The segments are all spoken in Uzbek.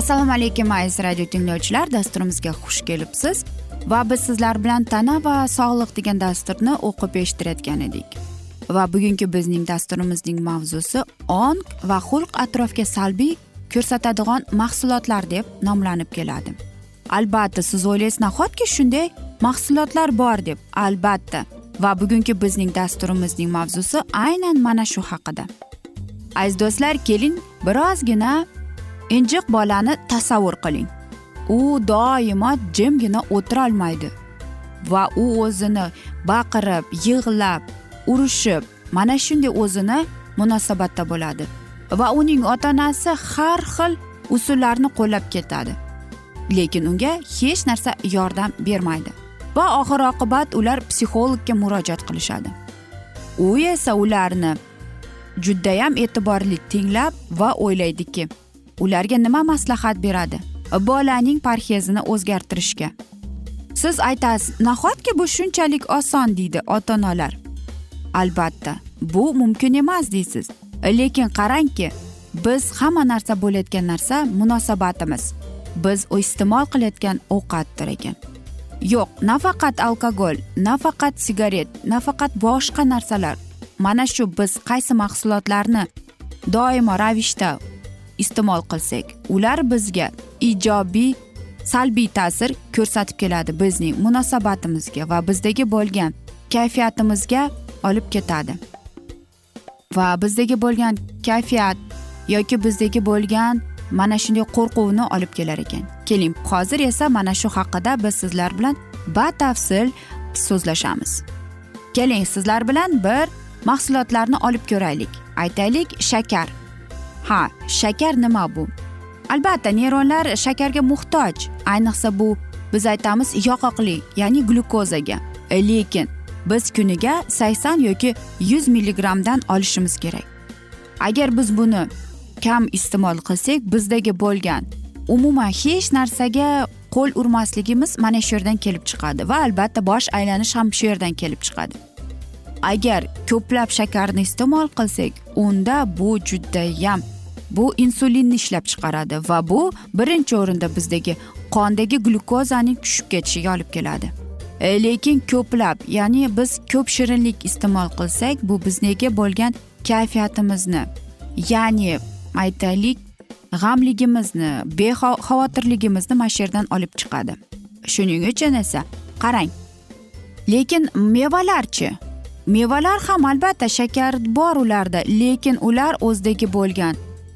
assalomu alaykum aziz radio tinglovchilar. Dasturimizga xush kelibsiz. Va biz sizlar bilan tana va sog'liq degan dasturni o'qib eshittirayotgan edik. Va bugungi bizning dasturimizning mavzusi ong va xulq atrofga salbiy ko'rsatadigan mahsulotlar deb nomlanib keladi. Albatta siz o'ylaysiz nahotki shunday mahsulotlar bor deb? Albatta. Va bugungi bizning dasturimizning mavzusi aynan mana shu haqida. Aziz do'stlar keling birozgina injiq bolani tasavvur qiling. U doimo jimgina o'tirolmaydi va u o'zini baqirib yig'lab urishib mana shunday o'zini munosabatda bo'ladi va uning ota onasi har xil usullarni qo'llab ketadi. Lekin unga hech narsa yordam bermaydi va oxir oqibat ular psixologga murojaat qilishadi. U esa ularni judayam e'tiborli tinglab va o'ylaydiki ularga nima maslahat beradi? Bolaning parhezini o'zgartirishga. Siz aytasiz nahotki bu shunchalik oson? deydi ota onalar albatta bu mumkin emas deysiz. Lekin qarangki biz hamma narsa bo'layotgan narsa munosabatimiz. Biz iste'mol qilayotgan ovqatdir ekan. Yo'q nafaqat alkogol nafaqat sigaret nafaqat boshqa narsalar. Mana shu biz qaysi mahsulotlarni doimo ravishda iste'mol qilsak ular bizga ijobiy salbiy ta'sir ko'rsatib keladi bizning munosabatimizga va bizdagi bo'lgan kayfiyatimizga olib ketadi. Va bizdagi bo'lgan kayfiyat yoki bizdagi bo'lgan mana shunday qo'rquvni olib kelar ekan. Keling hozir esa mana shu haqida biz sizlar bilan batafsil so'zlashamiz. Keling sizlar bilan bir mahsulotlarni olib ko'raylik. Aytaylik shakar. Ha shakar nima bu? Albatta neyronlar shakarga muhtoj. Ayniqsa bu biz aytamiz yoqoqli ya'ni glyukozaga. E, lekin biz kuniga sakson yoki yuz milligrammdan olishimiz kerak. Agar biz buni kam iste'mol qilsak bizdagi bo'lgan umuman hech narsaga qo'l urmasligimiz mana shu yerdan kelib chiqadi va albatta bosh aylanish ham shu yerdan kelib chiqadi. Agar ko'plab shakarni iste'mol qilsak unda bu judayam bu insulinni ishlab chiqaradi va bu birinchi o'rinda bizdagi qondagi glyukozaning tushib ketishiga olib keladi. E, lekin ko'plab ya'ni biz ko'p shirinlik iste'mol qilsak bu biznega bo'lgan kayfiyatimizni ya'ni aytaylik g'amligimizni bexavotirligimizni mana shu yerdan olib chiqadi. Shuning uchun esa qarang lekin mevalarchi mevalar ham albatta shakar bor ularda lekin ular o'zidagi bo'lgan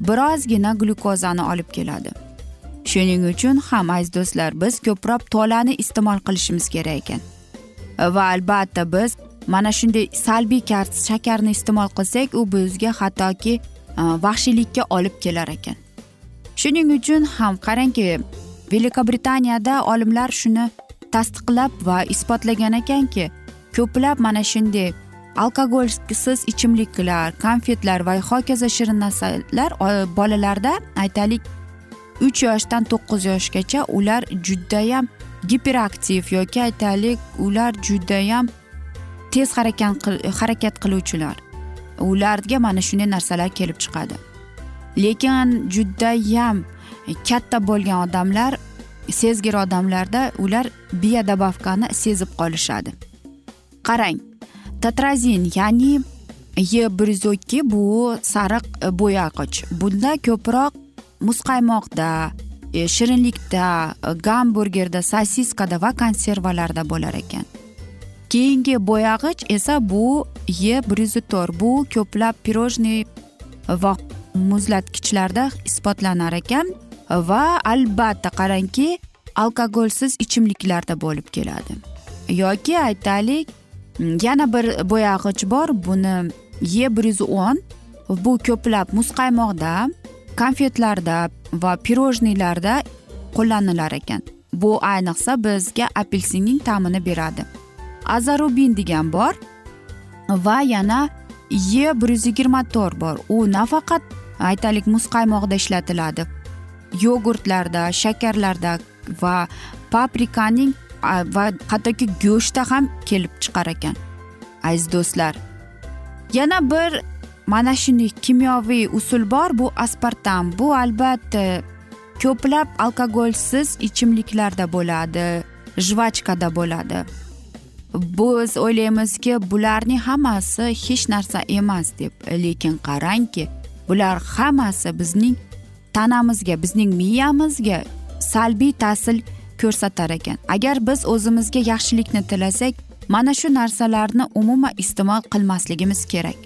birozgina glyukozani olib keladi. Shuning uchun ham aziz do'stlar biz ko'proq tolani iste'mol qilishimiz kerak ekan. Va albatta biz mana shunday salbiy shakarni iste'mol qilsak u bizga hattoki e, vahshiylikka olib kelar ekan. Shuning uchun ham qarangki velikobritaniyada olimlar shuni tasdiqlab va isbotlagan ekanki ko'plab mana shunday alkogolsiz ichimliklar konfetlar va hokazo shirin narsalar bolalarda aytaylik uch yoshdan to'qqiz yoshgacha ular judayam giperaktiv yoki aytaylik ular judayam tez harakat harakat qiluvchilar. Ularga mana shunday narsalar kelib chiqadi. Lekin judayam katta bo'lgan odamlar sezgir odamlarda ular biodobavkani sezib qolishadi. Qarang tatrazin ya'ni e bir yuz ikki bu sariq bo'yag'ich bunda ko'proq muzqaymoqda e, shirinlikda gamburgerda sosiskada va konservalarda bo'lar ekan keyingi bo'yag'ich esa bu e bir yuz to'rt bu ko'plab pirojniy va muzlatgichlarda isbotlanar ekan va albatta qarangki alkogolsiz ichimliklarda bo'lib keladi yoki aytaylik yana bir bo'yag'ich bor buni e bir yuz o'n bu ko'plab muzqaymoqda konfetlarda va pirojniylarda qo'llanilar ekan. Bu ayniqsa bizga apelsinning ta'mini beradi. Azarubin degan bor va yana e bir yuz yigirma to'rt bor. U nafaqat aytaylik muzqaymoqda ishlatiladi. Yogurtlarda shakarlarda va paprikaning va hattoki go'shtda ham kelib chiqar ekan aziz do'stlar. Yana bir mana shunday kimyoviy usul bor bu aspartam. Bu albatta ko'plab alkogolsiz ichimliklarda bo'ladi jvachkada bo'ladi. Biz o'ylaymizki bularning hammasi hech narsa emas deb lekin qarangki bular hammasi bizning tanamizga bizning miyamizga salbiy ta'sir ko'rsatar ekan. Agar biz o'zimizga yaxshilikni tilasak mana shu narsalarni umuman iste'mol qilmasligimiz kerak.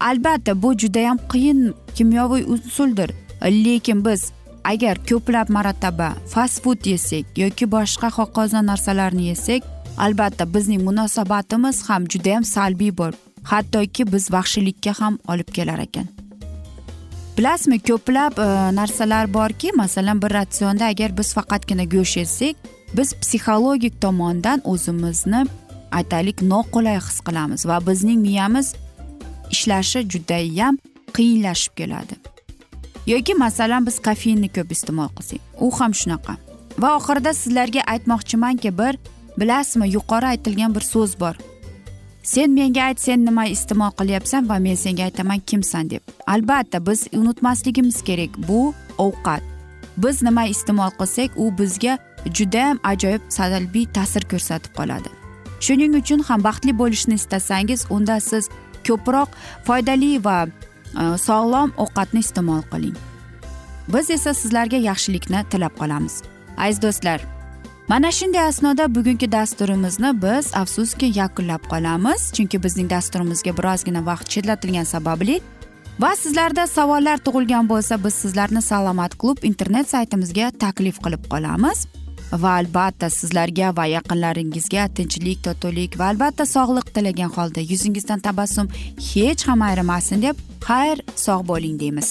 Albatta bu judayam qiyin kimyoviy usuldir. Lekin biz agar ko'plab marotaba fast food yesak yoki boshqa hokazo narsalarni yesak albatta bizning munosabatimiz ham judayam salbiy bo'lib hattoki biz vahshiylikka ham olib kelar ekan. Bilasizmi ko'plab e, narsalar borki masalan bir ratsionda agar biz faqatgina go'sht yesak biz psixologik tomondan o'zimizni aytaylik noqulay his qilamiz va bizning miyamiz ishlashi judayam qiyinlashib keladi. Yoki masalan biz kofeinni ko'p iste'mol qilsak u ham shunaqa. Va oxirida sizlarga aytmoqchimanki bir bilasizmi yuqori aytilgan bir so'z bor. Sen menga ayt sen nima iste'mol qilyapsan va men senga aytaman kimsan deb. Albatta biz unutmasligimiz kerak bu ovqat. Biz nima iste'mol qilsak u bizga judayam ajoyib salbiy ta'sir ko'rsatib qoladi. Shuning uchun ham baxtli bo'lishni istasangiz unda siz ko'proq foydali va e, sog'lom ovqatni iste'mol qiling. Biz esa sizlarga yaxshilikni tilab qolamiz. Aziz do'stlar mana shunday asnoda bugungi dasturimizni biz afsuski yakunlab qolamiz chunki bizning dasturimizga birozgina vaqt chetlatilgani sababli va sizlarda savollar tug'ilgan bo'lsa biz sizlarni salomat klub internet saytimizga taklif qilib qolamiz va albatta sizlarga va yaqinlaringizga tinchlik totuvlik va albatta sog'liq tilagan holda yuzingizdan tabassum hech ham ayrimasin deb xayr sog' bo'ling deymiz.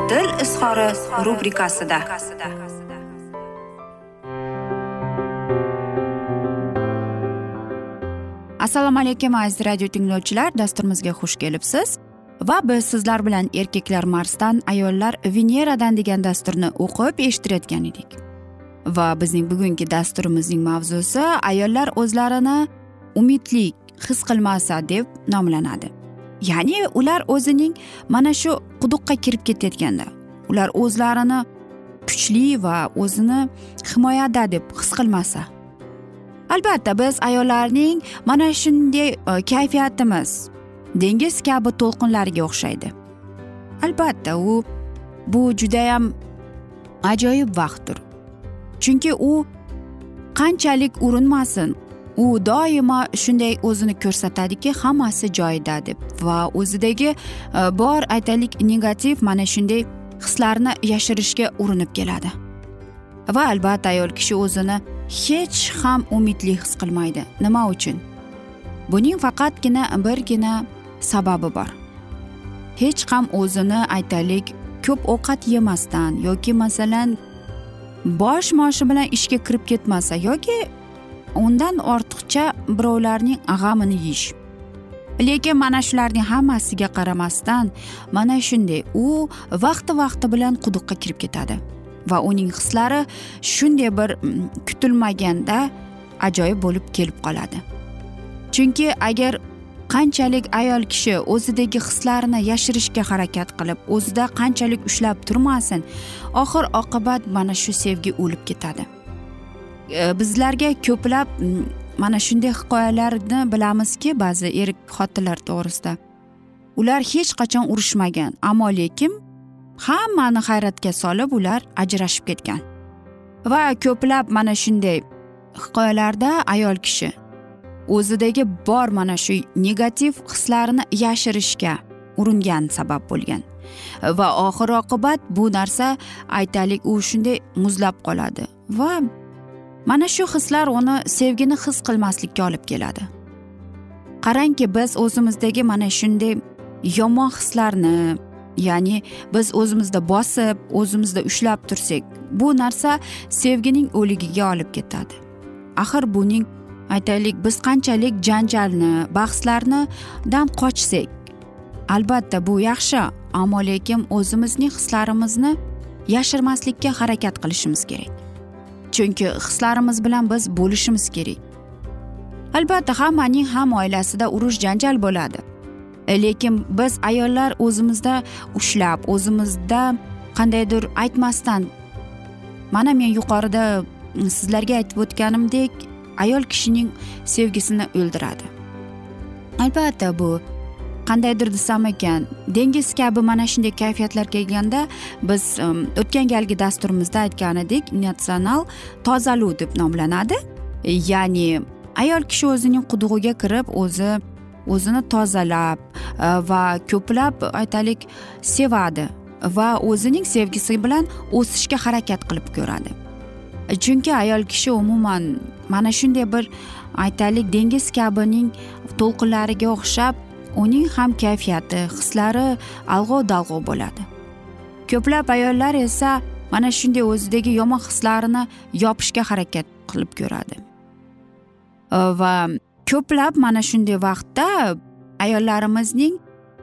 izhori rubrikasida. Assalomu alaykum aziz radio tinglovchilar. Dasturimizga xush kelibsiz. Va biz sizlar bilan erkaklar marsdan ayollar veneradan degan dasturni o'qib eshittirayotgan edik. Va bizning bugungi dasturimizning mavzusi ayollar o'zlarini umidli his qilmasa deb nomlanadi. Ya'ni ular o'zining mana shu quduqqa kirib ketayotganda. Ular o'zlarini kuchli va o'zini himoyada deb his qilmasa. Albatta biz ayollarning mana shunday e, kayfiyatimiz dengiz kabi to'lqinlarga o'xshaydi. Albatta u bu judayam ajoyib vaqtdir. Chunki u qanchalik urinmasin u doimo shunday o'zini ko'rsatadiki hammasi joyida deb va o'zidagi e, bor aytaylik negativ mana shunday hislarni yashirishga urinib keladi. Va albatta ayol kishi o'zini hech ham umidli his qilmaydi. Nima uchun? Buning faqatgina birgina sababi bor. Hech ham o'zini aytaylik ko'p ovqat yemasdan yoki masalan bosh moshi bilan ishga kirib ketmasa yoki undan ortiqcha birovlarning g'amini yeyish lekin mana shularning hammasiga qaramasdan mana shunday u vaqti vaqti bilan quduqqa kirib ketadi. Va uning hislari shunday bir mm, kutilmaganda ajoyib bo'lib kelib qoladi. Chunki agar qanchalik ayol kishi o'zidagi hislarini yashirishga harakat qilib o'zida qanchalik ushlab turmasin oxir oqibat mana shu sevgi o'lib ketadi. E, bizlarga ko'plab mm, mana shunday hikoyalarni bilamizki ba'zi er xotinlar to'g'risida. Ular hech qachon urushmagan ammo lekin hammani hayratga solib ular ajrashib ketgan. Va ko'plab mana shunday hikoyalarda ayol kishi o'zidagi bor mana shu negativ hislarini yashirishga uringan sabab bo'lgan. Va oxir oqibat bu narsa aytaylik u shunday muzlab qoladi va mana shu hislar uni sevgini his qilmaslikka olib keladi. Qarangki biz o'zimizdagi mana shunday yomon hislarni ya'ni biz o'zimizda bosib o'zimizda ushlab tursak bu narsa sevgining o'ligiga olib ketadi. Axir buning aytaylik biz qanchalik janjalni bahslarnidan qochsak albatta bu yaxshi ammo lekin o'zimizning hislarimizni yashirmaslikka harakat qilishimiz kerak. Chunki hislarimiz bilan biz bo'lishimiz kerak. Albatta hammaning ham oilasida urush janjal bo'ladi. Lekin biz ayollar o'zimizda ushlab o'zimizda qandaydir aytmasdan mana men yuqorida sizlarga aytib o'tganimdek ayol kishining sevgisini o'ldiradi. Albatta bu qandaydir desam ekan dengiz kabi mana shunday kayfiyatlar kelganda biz um, o'tgan galgi dasturimizda aytgan edik natsional tozaluv deb nomlanadi. Ya'ni ayol kishi o'zining qudug'iga kirib o'zi o'zini tozalab uh, va ko'plab aytaylik sevadi va o'zining sevgisi bilan o'sishga harakat qilib ko'radi. Chunki ayol kishi umuman mana shunday bir aytaylik dengiz kabining to'lqinlariga o'xshab uning ham kayfiyati hislari alg'ov dalg'ov bo'ladi. Ko'plab ayollar esa mana shunday o'zidagi yomon hislarini yopishga harakat qilib ko'radi. Va ko'plab mana shunday vaqtda ayollarimizning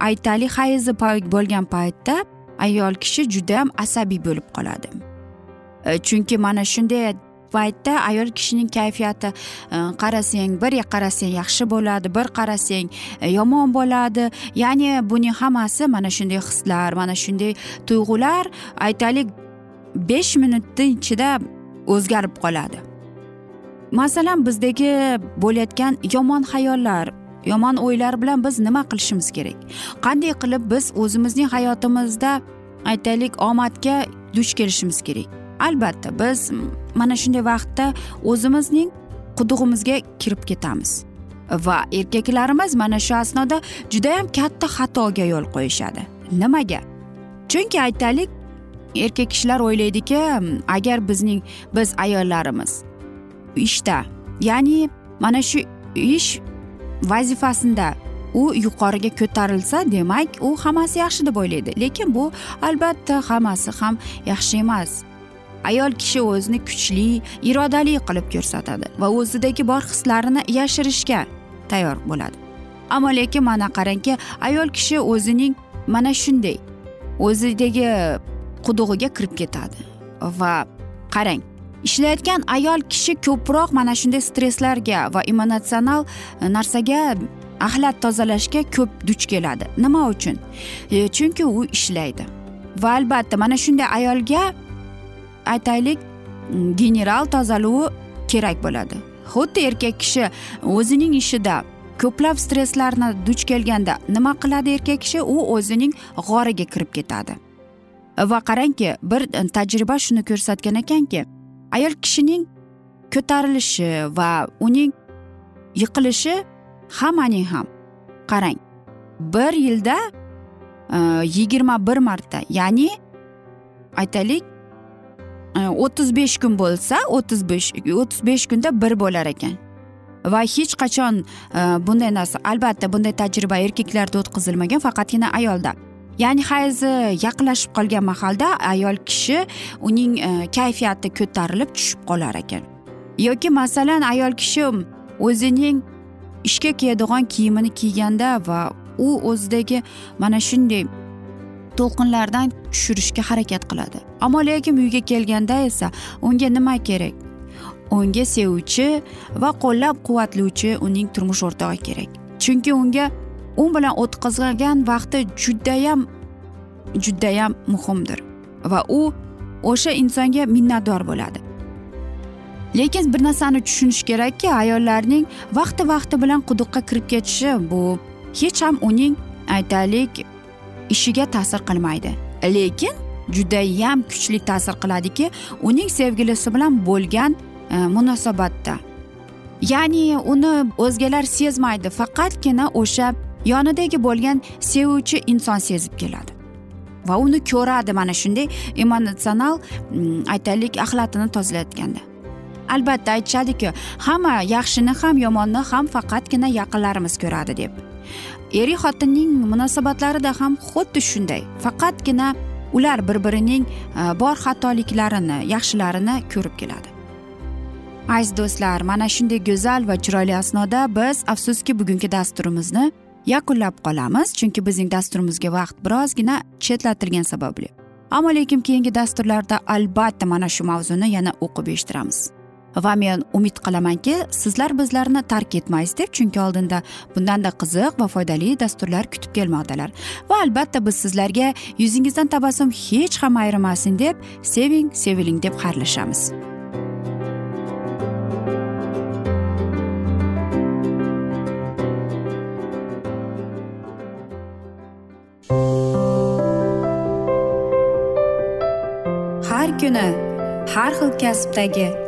aytaylik hayzi bo'lgan paytda ayol kishi judayam asabiy bo'lib qoladi. Chunki mana shunday paytda ayol kishining kayfiyati э, qarasang bir qarasang yaxshi bo'ladi bir qarasang э, yomon bo'ladi. Ya'ni buning hammasi mana shunday hislar mana shunday tuyg'ular aytaylik besh minutni ichida o'zgarib qoladi. Masalan bizdagi bo'layotgan yomon xayollar yomon o'ylar bilan biz nima qilishimiz kerak? Qanday qilib biz o'zimizning hayotimizda aytaylik omadga duch kelishimiz kerak? Albatta biz mana shunday vaqtda o'zimizning qudug'imizga kirib ketamiz. Va erkaklarimiz mana shu asnoda judayam katta xatoga yo'l qo'yishadi. Nimaga? Chunki aytaylik erkak kishilar o'ylaydiki agar bizning biz ayollarimiz ishda ya'ni mana shu ish vazifasida u yuqoriga ko'tarilsa demak u hammasi yaxshi deb o'ylaydi. Lekin bu albatta hammasi ham yaxshi emas. Ayol kishi o'zini kuchli irodali qilib ko'rsatadi va o'zidagi bor hislarini yashirishga tayyor bo'ladi. Ammo lekin mana qarangki ayol kishi o'zining mana shunday o'zidagi qudug'iga kirib ketadi. Va qarang ishlayotgan ayol kishi ko'proq mana shunday stresslarga va emotsional narsaga axlat tozalashga ko'p duch keladi. Nima uchun? E, chunki u ishlaydi. Va albatta mana shunday ayolga aytaylik general tozaluvi kerak bo'ladi. Xuddi erkak kishi o'zining ishida ko'plab stresslarni duch kelganda nima qiladi erkak kishi? U o'zining g'origa kirib ketadi. Va qarangki bir tajriba shuni ko'rsatgan ekanki ayol kishining ko'tarilishi va uning yiqilishi hammaning ham qarang bir yilda e, yigirma bir marta ya'ni aytaylik o'ttiz besh kun bo'lsa o'ttiz besh o'ttiz besh kunda bir bo'lar ekan va hech qachon bunday narsa albatta bunday tajriba erkaklarda o'tkazilmagan faqatgina ayolda ya'ni hayzi yaqinlashib qolgan mahalda ayol kishi uning kayfiyati ko'tarilib tushib qolar ekan yoki masalan ayol kishi o'zining ishga kiyadigan kiyimini kiyganda va u o'zidagi mana shunday to'lqinlardan tushirishga harakat qiladi. Ammo lekin uyga kelganda esa unga nima kerak? Unga sevuvchi va qo'llab quvvatlovchi uning turmush o'rtog'i kerak. Chunki unga u bilan o'tkazgan vaqti judayam judayam muhimdir va u o'sha insonga minnatdor bo'ladi. Lekin bir narsani tushunish kerakki ayollarning vaqti vaqti bilan quduqqa kirib ketishi bu hech ham uning aytaylik ishiga ta'sir qilmaydi. Lekin judayam kuchli ta'sir qiladiki uning sevgilisi bilan bo'lgan e, munosabatda. Ya'ni uni o'zgalar sezmaydi faqatgina o'sha yonidagi bo'lgan sevuvchi inson sezib keladi. Va uni ko'radi mana shunday emotsional mm, aytaylik axlatini tozalayotganda. Albatta aytishadiki hamma yaxshini ham yomonni ham faqatgina yaqinlarimiz ko'radi deb. Eri xotinning munosabatlarida ham xuddi shunday. Faqatgina ular bir birining e, bor xatoliklarini yaxshilarini ko'rib keladi. Aziz do'stlar mana shunday go'zal va chiroyli asnoda biz afsuski bugungi dasturimizni yakunlab qolamiz chunki bizning dasturimizga vaqt birozgina chetlatilgani sababli. Ammo lekin keyingi dasturlarda albatta mana shu mavzuni yana o'qib eshittiramiz. Va men umid qilamanki sizlar bizlarni tark etmaysiz deb chunki oldinda bundanda qiziq va foydali dasturlar kutib kelmoqdalar. Va albatta biz sizlarga yuzingizdan tabassum hech ham ayrimasin deb seving seviling deb xayrlashamiz. Har kuni har xil kasbdagi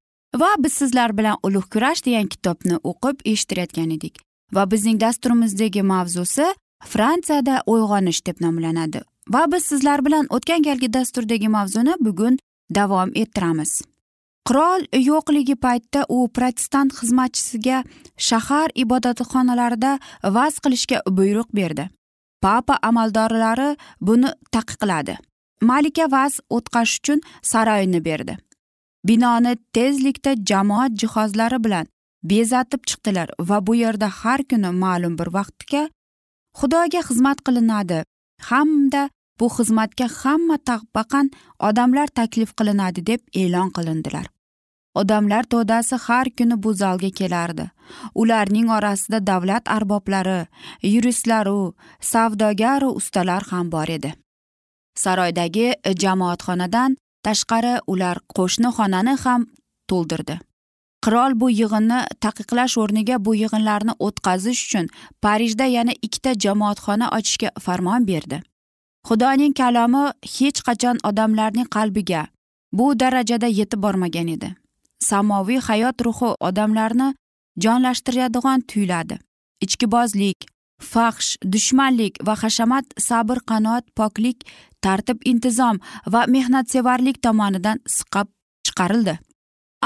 Va biz sizlar bilan ulug' kurash degan kitobni o'qib eshittirayotgan edik. Va bizning dasturimizdagi mavzusi fransiyada uyg'onish deb nomlanadi. Va biz sizlar bilan o'tgan galgi dasturdagi mavzuni bugun davom ettiramiz. Qirol yo'qligi paytda u protestant xizmatchisiga shahar ibodatxonalarida vaz qilishga buyruq berdi. Papa amaldorlari buni taqiqladi. Malika vaz o'tqash uchun saroyni berdi. Binoni tezlikda jamoat jihozlari bilan bezatib chiqdilar va bu yerda har kuni ma'lum bir vaqtga xudoga xizmat qilinadi. Hamda bu xizmatga hamma tabaqan odamlar taklif qilinadi deb e'lon qilindilar. Odamlar to'dasi har kuni bu zalga kelardi. Ularning orasida davlat arboblari yuristlaru savdogaru ustalar ham bor edi. Saroydagi jamoatxonadan tashqari ular qo'shni xonani ham to'ldirdi. Qirol bu yig'inni taqiqlash o'rniga bu yig'inlarni o'tkazish uchun parijda yana ikkita jamoatxona ochishga farmon berdi. Xudoning kalomi hech qachon odamlarning qalbiga bu darajada yetib bormagan edi. Samoviy hayot ruhi odamlarni jonlashtiradigan tuyuladi. Ichkibozlik fahsh dushmanlik va hashamat sabr qanoat poklik tartib intizom va mehnatsevarlik tomonidan siqib chiqarildi.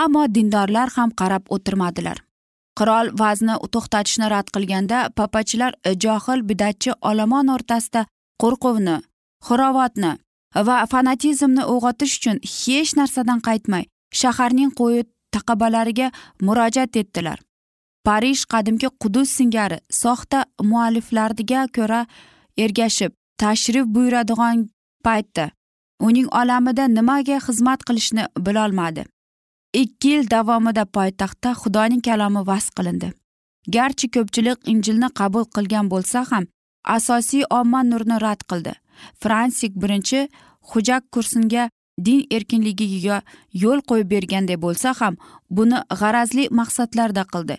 Ammo dindorlar ham qarab o'tirmadilar. Qirol vazni to'xtatishni rad qilganda papachilar johil bidatchi olomon o'rtasida qo'rquvni xurovatni va fanatizmni uyg'otish uchun hech narsadan qaytmay shaharning qo'yi taqabalariga murojaat etdilar. Parij qadimki qudus singari soxta mualliflarga ko'ra ergashib tashrif buyuradigan paytda uning olamida nimaga xizmat qilishni bilolmadi. Ikki yil davomida poytaxtda xudoning kalomi vas qilindi. Garchi ko'pchilik injilni qabul qilgan bo'lsa ham asosiy omma nurni rad qildi. Fransik birinchi hujak kursinga din erkinligiga yo'l qo'yib berganday bo'lsa ham buni g'arazli maqsadlarda qildi.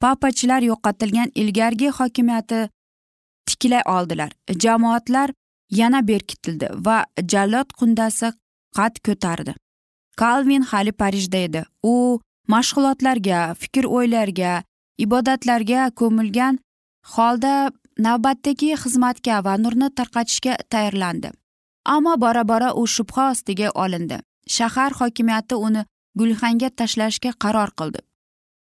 Papachilar yo'qotilgan ilgargi hokimiyati tiklay oldilar. Jamoatlar yana berkitildi va jallod qundasi qad ko'tardi. Kalvin hali parijda edi. U mashg'ulotlarga fikr o'ylarga ibodatlarga ko'milgan holda navbatdagi xizmatga va nurni tarqatishga tayyorlandi. Ammo bora bora u shubha ostiga olindi. Shahar hokimiyati uni gulxanga tashlashga qaror qildi.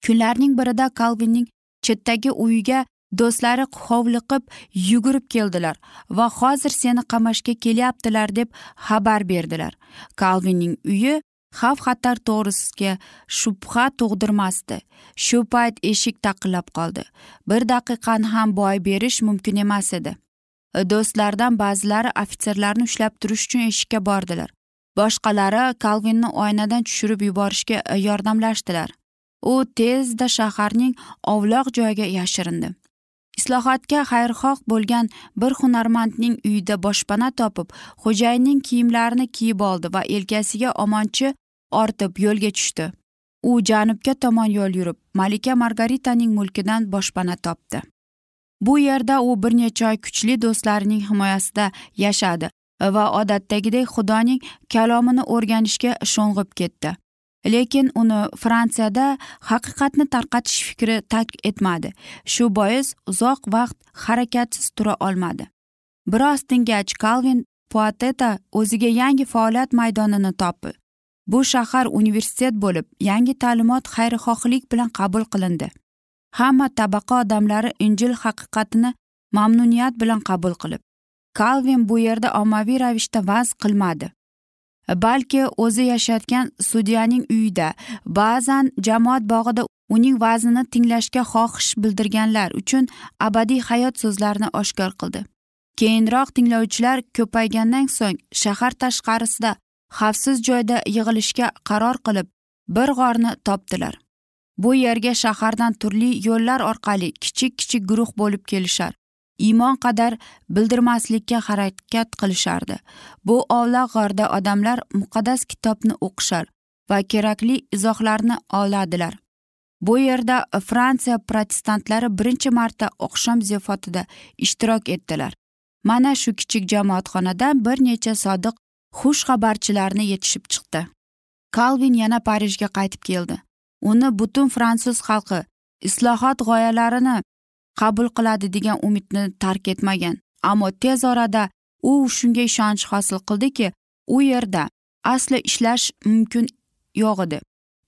Kunlarning birida kalvinning chetdagi uyiga do'stlari hovliqib yugurib keldilar va hozir seni qamashga kelyaptilar deb xabar berdilar. Kalvinning uyi xavf xatar to'g'risiga shubha tug'dirmasdi. Shu payt eshik taqillab qoldi. Bir daqiqani ham boy berish mumkin emas edi. Do'stlardan ba'zilari ofitserlarni ushlab turish uchun eshikka bordilar. Boshqalari kalvinni oynadan tushirib yuborishga yordamlashdilar. U tezda shaharning ovloq joyiga yashirindi. Islohotga xayrixoh bo'lgan bir hunarmandning uyida boshpana topib xo'jayinning kiyimlarini kiyib oldi va yelkasiga omonchi ortib yo'lga tushdi. U janubga tomon yo'l yurib malika margaritaning mulkidan boshpana topdi. Bu yerda u bir necha oy kuchli do'stlarining himoyasida yashadi va odatdagidek xudoning kalomini o'rganishga sho'ng'ib ketdi. Lekin uni fransiyada haqiqatni tarqatish fikri tark etmadi. Shu bois uzoq vaqt harakatsiz tura olmadi. Biroz tingach kalvin puateta o'ziga yangi faoliyat maydonini topdi. Bu shahar universitet bo'lib yangi ta'limot xayrixohlik bilan qabul qilindi. Hamma tabaqa odamlari injil haqiqatini mamnuniyat bilan qabul qilib. Kalvin bu yerda ommaviy ravishda vaz qilmadi. Balki o'zi yashayotgan sudyaning uyida. Ba'zan jamoat bog'ida uning vaznini tinglashga xohish bildirganlar uchun abadiy hayot so'zlarini oshkor qildi. Keyinroq tinglovchilar ko'paygandan so'ng shahar tashqarisida xavfsiz joyda yig'ilishga qaror qilib bir g'orni topdilar. Bu yerga shahardan turli yo'llar orqali kichik kichik guruh bo'lib kelishar. Iymon qadar bildirmaslikka harakat qilishardi. Bu ovloq g'orda odamlar muqaddas kitobni o'qishar va kerakli izohlarni oladilar. Bu yerda fransiya protestantlari birinchi marta oqshom ziyofotida ishtirok etdilar. Mana shu kichik jamoatxonadan bir necha sodiq xushxabarchilarni yetishib chiqdi. Kalvin yana parijga qaytib keldi. Uni butun fransuz xalqi islohot g'oyalarini qabul qiladi degan umidni tark etmagan. Ammo tez orada u shunga ishonch hosil qildiki u yerda asli ishlash mumkin yo'q edi.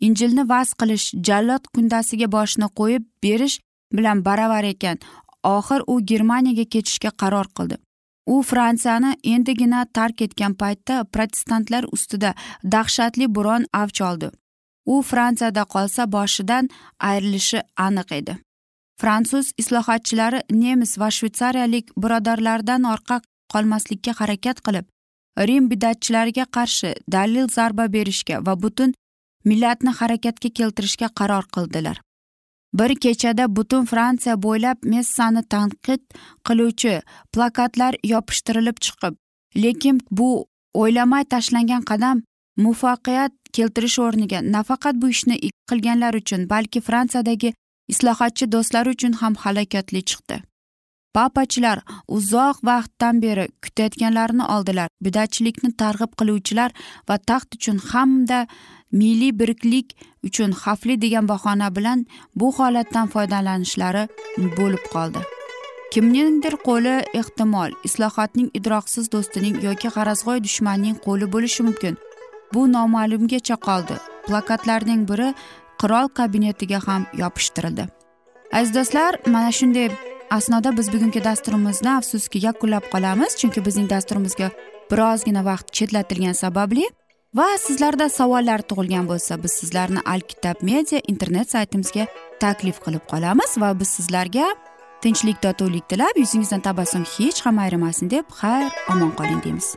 Injilni vaz qilish jallod kundasiga boshini qo'yib berish bilan baravar ekan. Oxir u germaniyaga ketishga qaror qildi. U fransiyani endigina tark etgan paytda protestantlar ustida dahshatli bo'ron avj oldi. U fransiyada qolsa boshidan ayrilishi aniq edi. Fransuz islohotchilari nemis va shvetsariyalik birodarlaridan orqa qolmaslikka harakat qilib rim bidatchilariga qarshi dalil zarba berishga va butun millatni harakatga keltirishga qaror qildilar. Bir kechada butun fransiya bo'ylab messani tanqid qiluvchi plakatlar yopishtirilib chiqib lekin bu o'ylamay tashlangan qadam muvaffaqiyat keltirish o'rniga nafaqat bu ishni qilganlar uchun balki fransiyadagi islohotchi do'stlari uchun ham halokatli chiqdi. Papachilar uzoq vaqtdan beri kutayotganlarini oldilar. Bidatchilikni targ'ib qiluvchilar va taxt uchun hamda milliy biriklik uchun xavfli degan bahona bilan bu holatdan foydalanishlari bo'lib qoldi. Kimningdir qo'li ehtimol islohotning idroqsiz do'stining yoki g'arazg'oy dushmanning qo'li bo'lishi mumkin. Bu noma'lumgacha qoldi. Plakatlarning biri qirol kabinetiga ham yopishtirildi. Aziz do'stlar mana shunday asnoda biz bugungi dasturimizni afsuski yakunlab qolamiz chunki bizning dasturimizga birozgina vaqt chetlatilgani sababli va sizlarda savollar tug'ilgan bo'lsa biz sizlarni alkitab media internet saytimizga taklif qilib qolamiz va biz sizlarga tinchlik totuvlik tilab yuzingizdan tabassum hech ham ayrimasin deb xayr omon qoling deymiz.